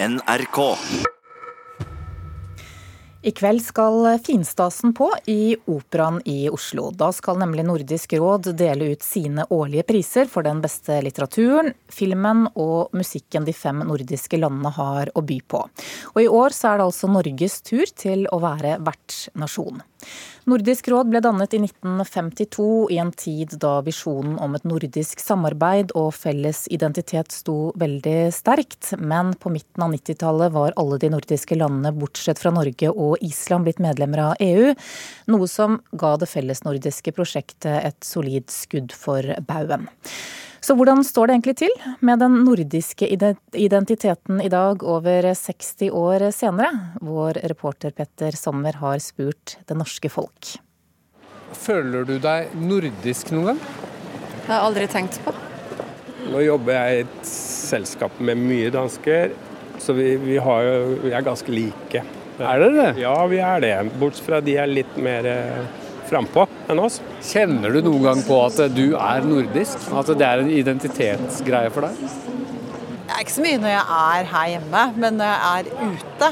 NRK. I kveld skal finstasen på i Operaen i Oslo. Da skal nemlig Nordisk råd dele ut sine årlige priser for den beste litteraturen, filmen og musikken de fem nordiske landene har å by på. Og i år så er det altså Norges tur til å være vertsnasjon. Nordisk råd ble dannet i 1952, i en tid da visjonen om et nordisk samarbeid og felles identitet sto veldig sterkt. Men på midten av 90-tallet var alle de nordiske landene, bortsett fra Norge og Island, blitt medlemmer av EU. Noe som ga det fellesnordiske prosjektet et solid skudd for baugen. Så hvordan står det egentlig til med den nordiske identiteten i dag, over 60 år senere? Vår reporter Petter Sommer har spurt det norske folk. Føler du deg nordisk noen gang? Det har jeg aldri tenkt på. Nå jobber jeg i et selskap med mye dansker, så vi, vi, har, vi er ganske like. Er dere det? Ja, vi er det. Bortsett fra de er litt mer eh, frampå enn oss. Kjenner du noen gang på at du er nordisk? At det er en identitetsgreie for deg? Det er ikke så mye når jeg er her hjemme, men når jeg er ute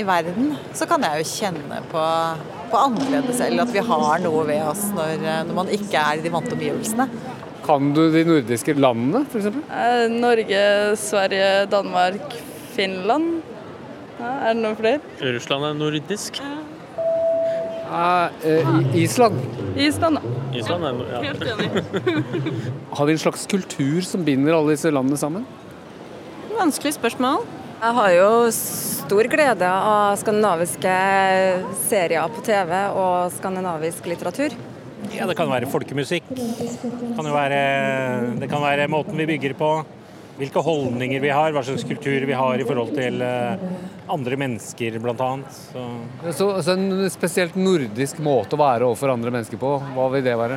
i verden, så kan jeg jo kjenne på, på annerledes, eller at vi har noe ved oss når, når man ikke er i de vante omgivelsene. Kan du de nordiske landene, f.eks.? Eh, Norge, Sverige, Danmark, Finland. Ja, er det noen flere? Russland er nordisk. Uh, Island. Island, da. Island er, ja. Helt enig. Har vi en slags kultur som binder alle disse landene sammen? Vanskelig spørsmål. Jeg har jo stor glede av skandinaviske serier på TV og skandinavisk litteratur. ja, det kan være folkemusikk. Det kan, være, det kan være måten vi bygger på. Hvilke holdninger vi har, hva slags kultur vi har i forhold til eh, andre mennesker bl.a. Så. Så, så en spesielt nordisk måte å være overfor andre mennesker på, hva vil det være?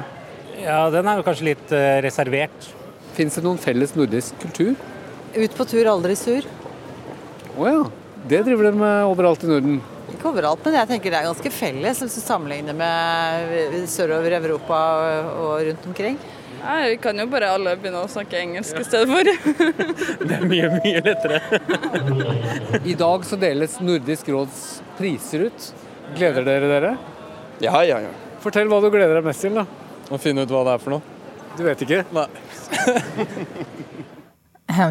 Ja, Den er jo kanskje litt uh, reservert. Fins det noen felles nordisk kultur? Ut på tur, aldri sur. Å ja. Det driver dere med overalt i Norden? Ikke overalt, men jeg tenker det er ganske felles hvis du sammenligner med sørover Europa og rundt omkring. Nei, Vi kan jo bare alle begynne å snakke engelsk i stedet for. det er mye, mye lettere. I dag så deles Nordisk råds priser ut. Gleder dere dere? Ja, ja, ja. Fortell hva du gleder deg mest til, da. Å finne ut hva det er for noe. Du vet ikke? Nei.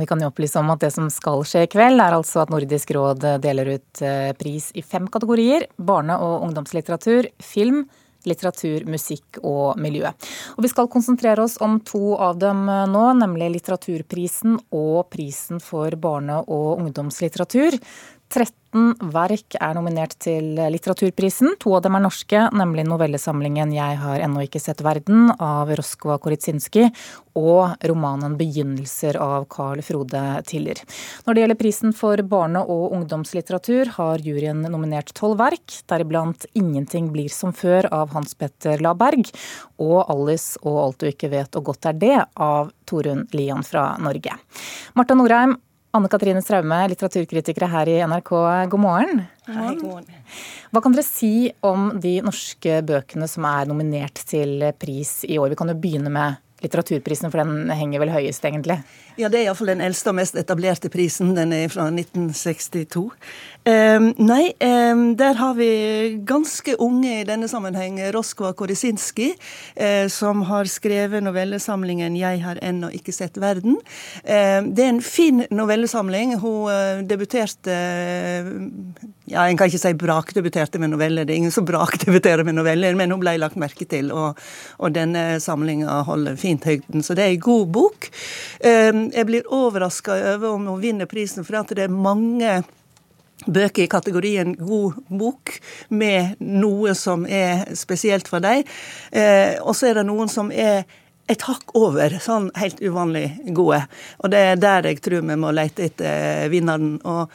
Vi kan jo opplyse om at det som skal skje i kveld, er altså at Nordisk råd deler ut eh, pris i fem kategorier. Barne- og ungdomslitteratur, film, litteratur, musikk og miljø. Og vi skal konsentrere oss om to av dem nå, nemlig Litteraturprisen og Prisen for barne- og ungdomslitteratur. 13 verk er nominert til Litteraturprisen. To av dem er norske, nemlig novellesamlingen 'Jeg har ennå ikke sett verden' av Roskva Koritsinski og romanen 'Begynnelser' av Carl Frode Tiller. Når det gjelder prisen for barne- og ungdomslitteratur, har juryen nominert tolv verk, deriblant 'Ingenting blir som før' av Hans Petter Laberg og 'Alice og alt du ikke vet og godt er det' av Torunn Lian fra Norge. Marta Norheim, Anne Katrine Straume, litteraturkritikere her i NRK, god morgen. Hei, god morgen. Hva kan dere si om de norske bøkene som er nominert til pris i år? Vi kan jo begynne med litteraturprisen, for den henger vel høyest, egentlig? Ja, det er iallfall den eldste og mest etablerte prisen. Den er fra 1962. Um, nei, um, der har vi ganske unge i denne sammenheng. Roskva Korisinski, uh, som har skrevet novellesamlingen 'Jeg har ennå ikke sett verden'. Um, det er en fin novellesamling. Hun uh, debuterte Ja, en kan ikke si brakdebuterte med noveller, det er ingen som brakdebuterer med noveller, men hun ble lagt merke til, og, og denne samlinga holder fint høyden. Så det er ei god bok. Jeg blir overraska over om hun vinner prisen, for at det er mange bøker i kategorien god bok med noe som er spesielt for deg. Eh, og så er det noen som er et hakk over, sånn helt uvanlig gode. Og det er der jeg tror vi må lete etter vinneren. Og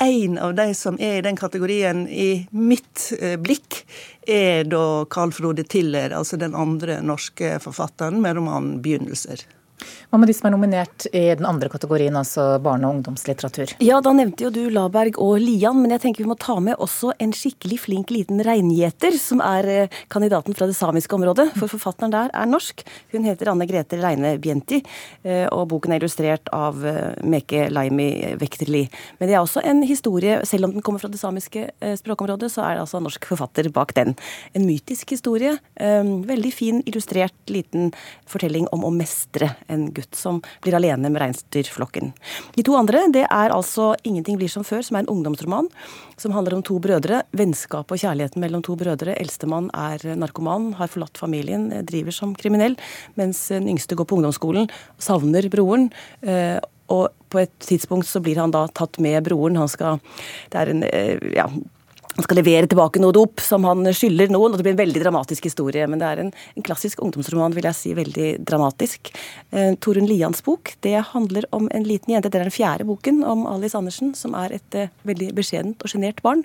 en av de som er i den kategorien i mitt eh, blikk, er da Carl Frode Tiller, altså den andre norske forfatteren med romanen 'Begynnelser'. Hva med de som er nominert i den andre kategorien, altså barne- og ungdomslitteratur? Ja, da nevnte jo du Laberg og Lian, men jeg tenker vi må ta med også en skikkelig flink liten reingjeter, som er eh, kandidaten fra det samiske området. For forfatteren der er norsk. Hun heter Anne Grete Reine Bienti, eh, og boken er illustrert av eh, Meke Laimi Vekterli. Men det er også en historie, selv om den kommer fra det samiske språkområdet, så er det altså norsk forfatter bak den. En mytisk historie. Veldig fin, illustrert liten fortelling om å mestre en gutt som blir alene med reinsdyrflokken. De to andre det er altså 'Ingenting blir som før', som er en ungdomsroman som handler om to brødre. Vennskapet og kjærligheten mellom to brødre. Eldstemann er narkoman, har forlatt familien, driver som kriminell, mens den yngste går på ungdomsskolen, savner broren. Eh, og på et tidspunkt så blir han da tatt med broren. Han skal Det er en eh, ja, han skal levere tilbake noe dop som han skylder noen. og Det blir en veldig dramatisk historie. Men det er en, en klassisk ungdomsroman, vil jeg si, veldig dramatisk. Eh, Torunn Lians bok det handler om en liten jente. Det er den fjerde boken om Alice Andersen, som er et eh, veldig beskjedent og sjenert barn.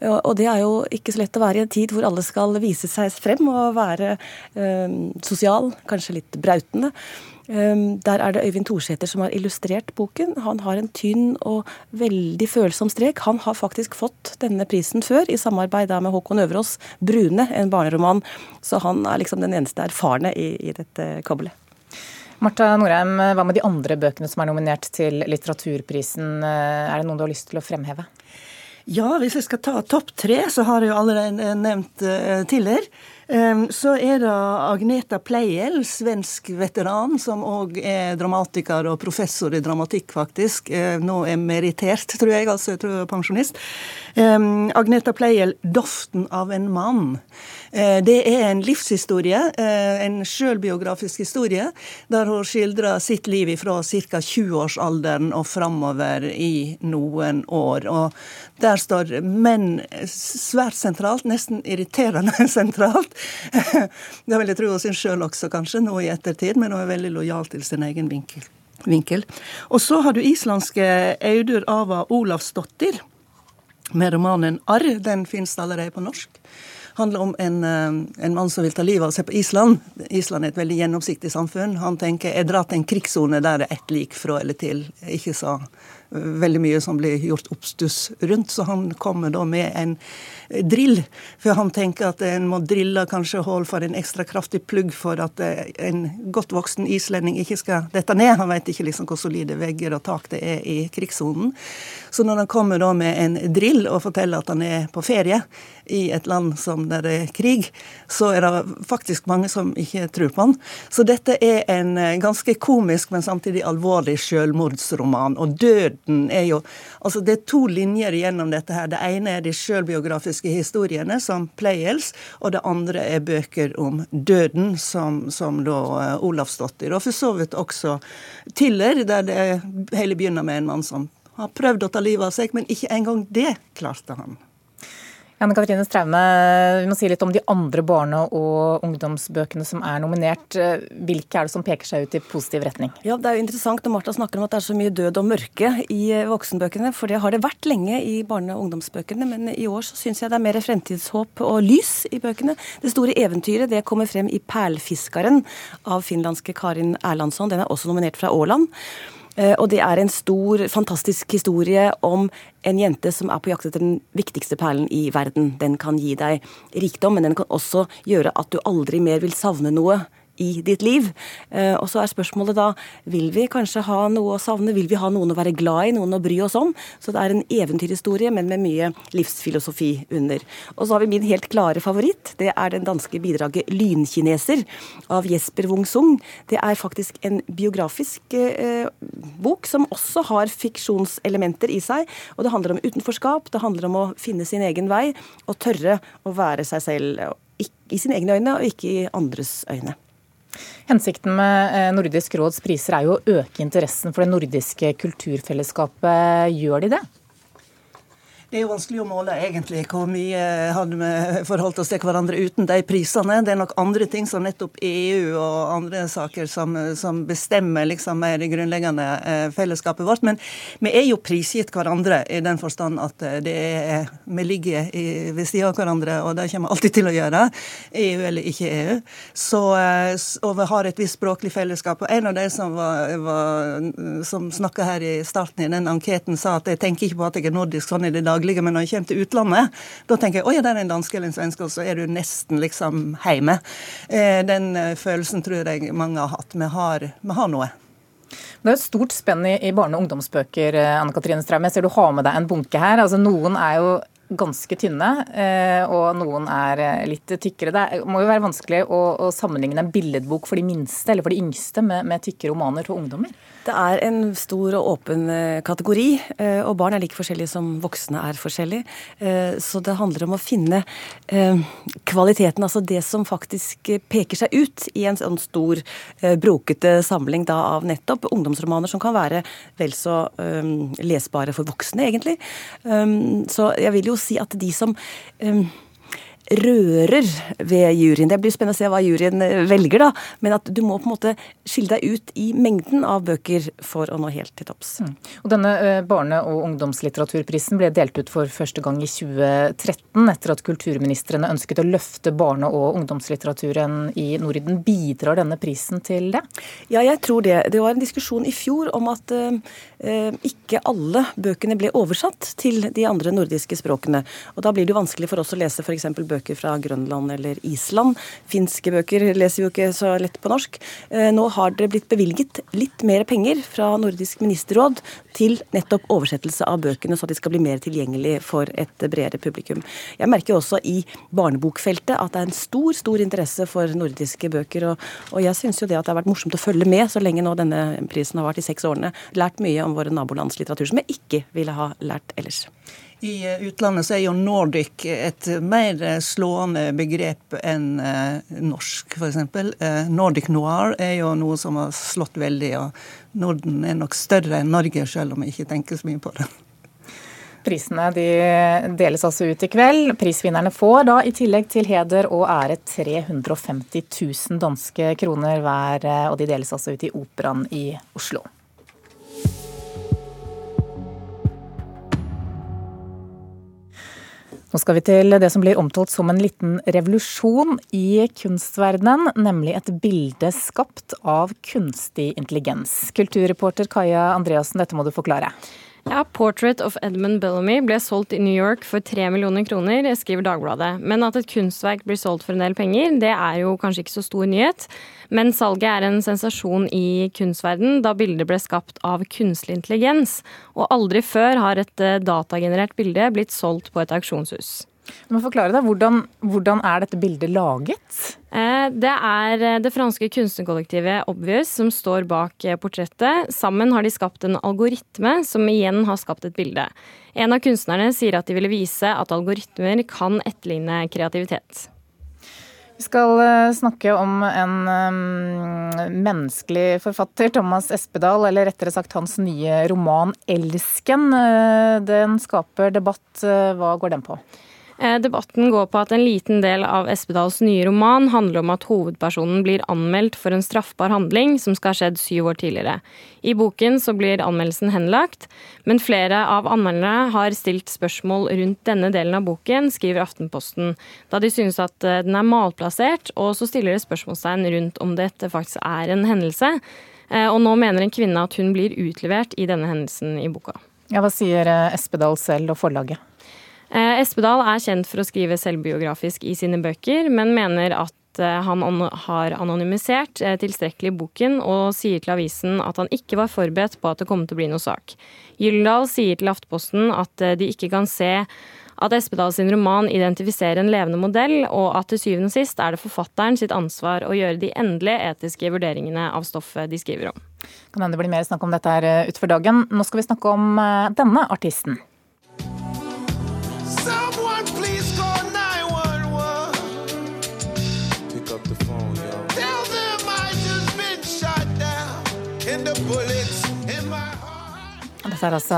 Og det er jo ikke så lett å være i en tid hvor alle skal vise seg frem og være eh, sosial, kanskje litt brautende. Ehm, der er det Øyvind Thorsæter som har illustrert boken. Han har en tynn og veldig følsom strek. Han har faktisk fått denne prisen før, i samarbeid med Håkon Øverås, 'Brune', en barneroman. Så han er liksom den eneste erfarne i, i dette kobbelet. Marta Norheim, hva med de andre bøkene som er nominert til litteraturprisen? Er det noen du har lyst til å fremheve? Ja, hvis jeg skal ta topp tre, så har jeg jo allerede nevnt uh, Tiller. Så er det Agneta Pleiel, svensk veteran, som òg er dramatiker og professor i dramatikk, faktisk. Nå er merittert, tror jeg, altså jeg tror jeg er pensjonist. Agneta Pleiel, 'Doften av en mann'. Eh, det er en livshistorie, eh, en sjølbiografisk historie, der hun skildrer sitt liv fra ca. 20-årsalderen og framover i noen år. Og der står menn svært sentralt, nesten irriterende sentralt. Det vil jeg tro hos sin sjøl også, kanskje, nå i ettertid, men hun er veldig lojal til sin egen vinkel. vinkel. Og så har du islandske Audur Ava Olavsdottir med romanen 'Arr'. Den finnes allerede på norsk handler om en, eh, en, mann som vil ta livet av seg på Island. Island er et veldig gjennomsiktig samfunn. Han tenker jeg drar til en krigssone der det er ett lik fra eller til. Ikke så veldig mye som blir gjort oppstuss rundt. Så han kommer da med en drill. For han tenker at en må drille kanskje hull for en ekstra kraftig plugg for at eh, en godt voksen islending ikke skal dette ned. Han vet ikke liksom hvor solide vegger og tak det er i krigssonen. Så når han kommer da med en drill og forteller at han er på ferie i et land som der det er krig, så er det faktisk mange som ikke tror på han. Så dette er en eh, ganske komisk, men samtidig alvorlig selvmordsroman. Og døden er jo Altså, det er to linjer gjennom dette her. Det ene er de sjølbiografiske historiene, som Playels, og det andre er bøker om døden, som, som da uh, Olavsdottir. Og for så vidt også Tiller, der det hele begynner med en mann som har prøvd å ta livet av seg, men ikke engang det klarte han. Janne Katrine Straume, vi må si litt om de andre barne- og ungdomsbøkene som er nominert. Hvilke er det som peker seg ut i positiv retning? Ja, Det er jo interessant når Martha snakker om at det er så mye død og mørke i voksenbøkene. For det har det vært lenge i barne- og ungdomsbøkene. Men i år så syns jeg det er mer fremtidshåp og lys i bøkene. Det store eventyret det kommer frem i 'Perlfiskeren' av finlandske Karin Erlandsson. Den er også nominert fra Åland. Eh, og det er en stor, fantastisk historie om en jente som er på jakt etter den viktigste perlen i verden. Den kan gi deg rikdom, men den kan også gjøre at du aldri mer vil savne noe i ditt liv. Eh, og så er spørsmålet da vil vi kanskje ha noe å savne, vil vi ha noen å være glad i, noen å bry oss om? Så det er en eventyrhistorie, men med mye livsfilosofi under. Og så har vi min helt klare favoritt. Det er den danske bidraget 'Lynkineser' av Jesper Wung Sung. Det er faktisk en biografisk eh, bok som også har fiksjonselementer i seg. Og det handler om utenforskap, det handler om å finne sin egen vei og tørre å være seg selv i sine egne øyne og ikke i andres øyne. Hensikten med eh, Nordisk råds priser er jo å øke interessen for det nordiske kulturfellesskapet. Gjør de det? Det er jo vanskelig å måle egentlig hvor mye hadde vi forholdt oss til hverandre uten de prisene. Det er nok andre ting som nettopp EU og andre saker som, som bestemmer liksom mer det grunnleggende eh, fellesskapet vårt. Men vi er jo prisgitt hverandre i den forstand at eh, er, vi ligger ved siden av hverandre, og det kommer vi alltid til å gjøre, EU eller ikke EU. Så, eh, og vi har et visst språklig fellesskap. Og en av de som, var, som snakka her i starten i den anketen, sa at jeg tenker ikke på at jeg er nordisk sånn i det daglige, men når jeg kommer til utlandet, da tenker jeg oi, der er en danske eller en svenske, og så er du nesten liksom hjemme. Eh, den eh, følelsen tror jeg mange har hatt. Vi har, vi har noe. Det er et stort spenn i, i barne- og ungdomsbøker. Eh, Anne Katrine Straume. Jeg ser du har med deg en bunke her. Altså, noen er jo ganske tynne, og noen er litt tykkere. Det må jo være vanskelig å, sammenligne en billedbok for de minste eller for de yngste med, med tykke romaner for ungdommer? Det er en stor og åpen eh, kategori, eh, og barn er like forskjellige som voksne er forskjellige. Eh, så det handler om å finne kvaliteten, altså det som faktisk peker seg ut i en sånn stor, brokete samling da av nettopp ungdomsromaner som kan være vel så lesbare for voksne, egentlig. Så jeg vil jo si at de som rører ved juryen. Det blir spennende å se hva juryen eh, velger, da. Men at du må på en måte skille deg ut i mengden av bøker for å nå helt til topps. Mm. Og denne eh, barne- og ungdomslitteraturprisen ble delt ut for første gang i 2013, etter at kulturministrene ønsket å løfte barne- og ungdomslitteraturen i Norden. Bidrar denne prisen til det? Ja, jeg tror det. Det var en diskusjon i fjor om at uh, ikke alle bøkene ble oversatt til de andre nordiske språkene. Og da blir det jo vanskelig for oss å lese f.eks. bøker bøker fra Grønland eller Island. Finske bøker leser jo ikke så lett på norsk. Eh, nå har det blitt bevilget litt mer penger fra Nordisk ministerråd til nettopp oversettelse av bøkene, så de skal bli mer tilgjengelig for et bredere publikum. Jeg merker også i barnebokfeltet at det er en stor, stor interesse for nordiske bøker. Og, og jeg syns jo det at det har vært morsomt å følge med så lenge nå denne prisen har vært i seks årene. Lært mye om våre nabolands litteratur som jeg ikke ville ha lært ellers. I eh, utlandet så er jo nordic et mer eh, slående begrep enn eh, norsk, f.eks. Nordic noir er jo noe som har slått veldig, og Norden er nok større enn Norge, selv om vi ikke tenker så mye på det. Prisene de deles altså ut i kveld. Prisvinnerne får da i tillegg til heder og ære 350 000 danske kroner hver, og de deles altså ut i Operaen i Oslo. Nå skal vi til det som blir omtalt som en liten revolusjon i kunstverdenen, nemlig et bilde skapt av kunstig intelligens. Kulturreporter Kaja Andreassen, dette må du forklare. Ja, 'Portrait of Edmund Bellamy' ble solgt i New York for tre millioner kroner, skriver Dagbladet. Men at et kunstverk blir solgt for en del penger, det er jo kanskje ikke så stor nyhet. Men salget er en sensasjon i kunstverden, da bildet ble skapt av kunstig intelligens. Og aldri før har et eh, datagenerert bilde blitt solgt på et auksjonshus. Du må forklare deg, hvordan, hvordan er dette bildet laget? Eh, det er eh, det franske kunstnerkollektivet Obvious som står bak eh, portrettet. Sammen har de skapt en algoritme som igjen har skapt et bilde. En av kunstnerne sier at de ville vise at algoritmer kan etterligne kreativitet. Vi skal snakke om en um, menneskelig forfatter, Thomas Espedal, eller rettere sagt hans nye roman 'Elsken'. Den skaper debatt. Hva går den på? Eh, debatten går på at en liten del av Espedals nye roman handler om at hovedpersonen blir anmeldt for en straffbar handling som skal ha skjedd syv år tidligere. I boken så blir anmeldelsen henlagt, men flere av anmelderne har stilt spørsmål rundt denne delen av boken, skriver Aftenposten, da de synes at eh, den er malplassert, og så stiller det spørsmålstegn rundt om dette faktisk er en hendelse. Eh, og nå mener en kvinne at hun blir utlevert i denne hendelsen i boka. Ja, Hva sier Espedal selv og forlaget? Eh, Espedal er kjent for å skrive selvbiografisk i sine bøker, men mener at eh, han har anonymisert eh, tilstrekkelig boken, og sier til avisen at han ikke var forberedt på at det kom til å bli noe sak. Gyldendal sier til Aftenposten at de ikke kan se at Espedal sin roman identifiserer en levende modell, og at til syvende og sist er det forfatteren sitt ansvar å gjøre de endelige etiske vurderingene av stoffet de skriver om. Kan hende det blir mer snakk om dette her utover dagen. Nå skal vi snakke om denne artisten. Så er altså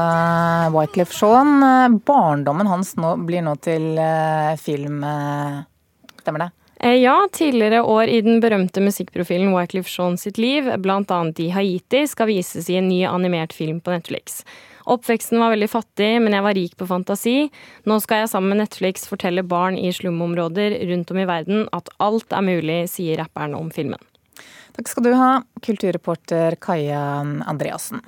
Wyclef Shaun. Barndommen hans nå, blir nå til uh, film. Uh, stemmer det? Eh, ja, tidligere år i den berømte musikkprofilen Wyclef Shaun sitt liv, bl.a. i Haiti, skal vises i en ny animert film på Netflix. Oppveksten var veldig fattig, men jeg var rik på fantasi. Nå skal jeg sammen med Netflix fortelle barn i slumområder rundt om i verden at alt er mulig, sier rapperen om filmen. Takk skal du ha, kulturreporter Kaja Andreassen.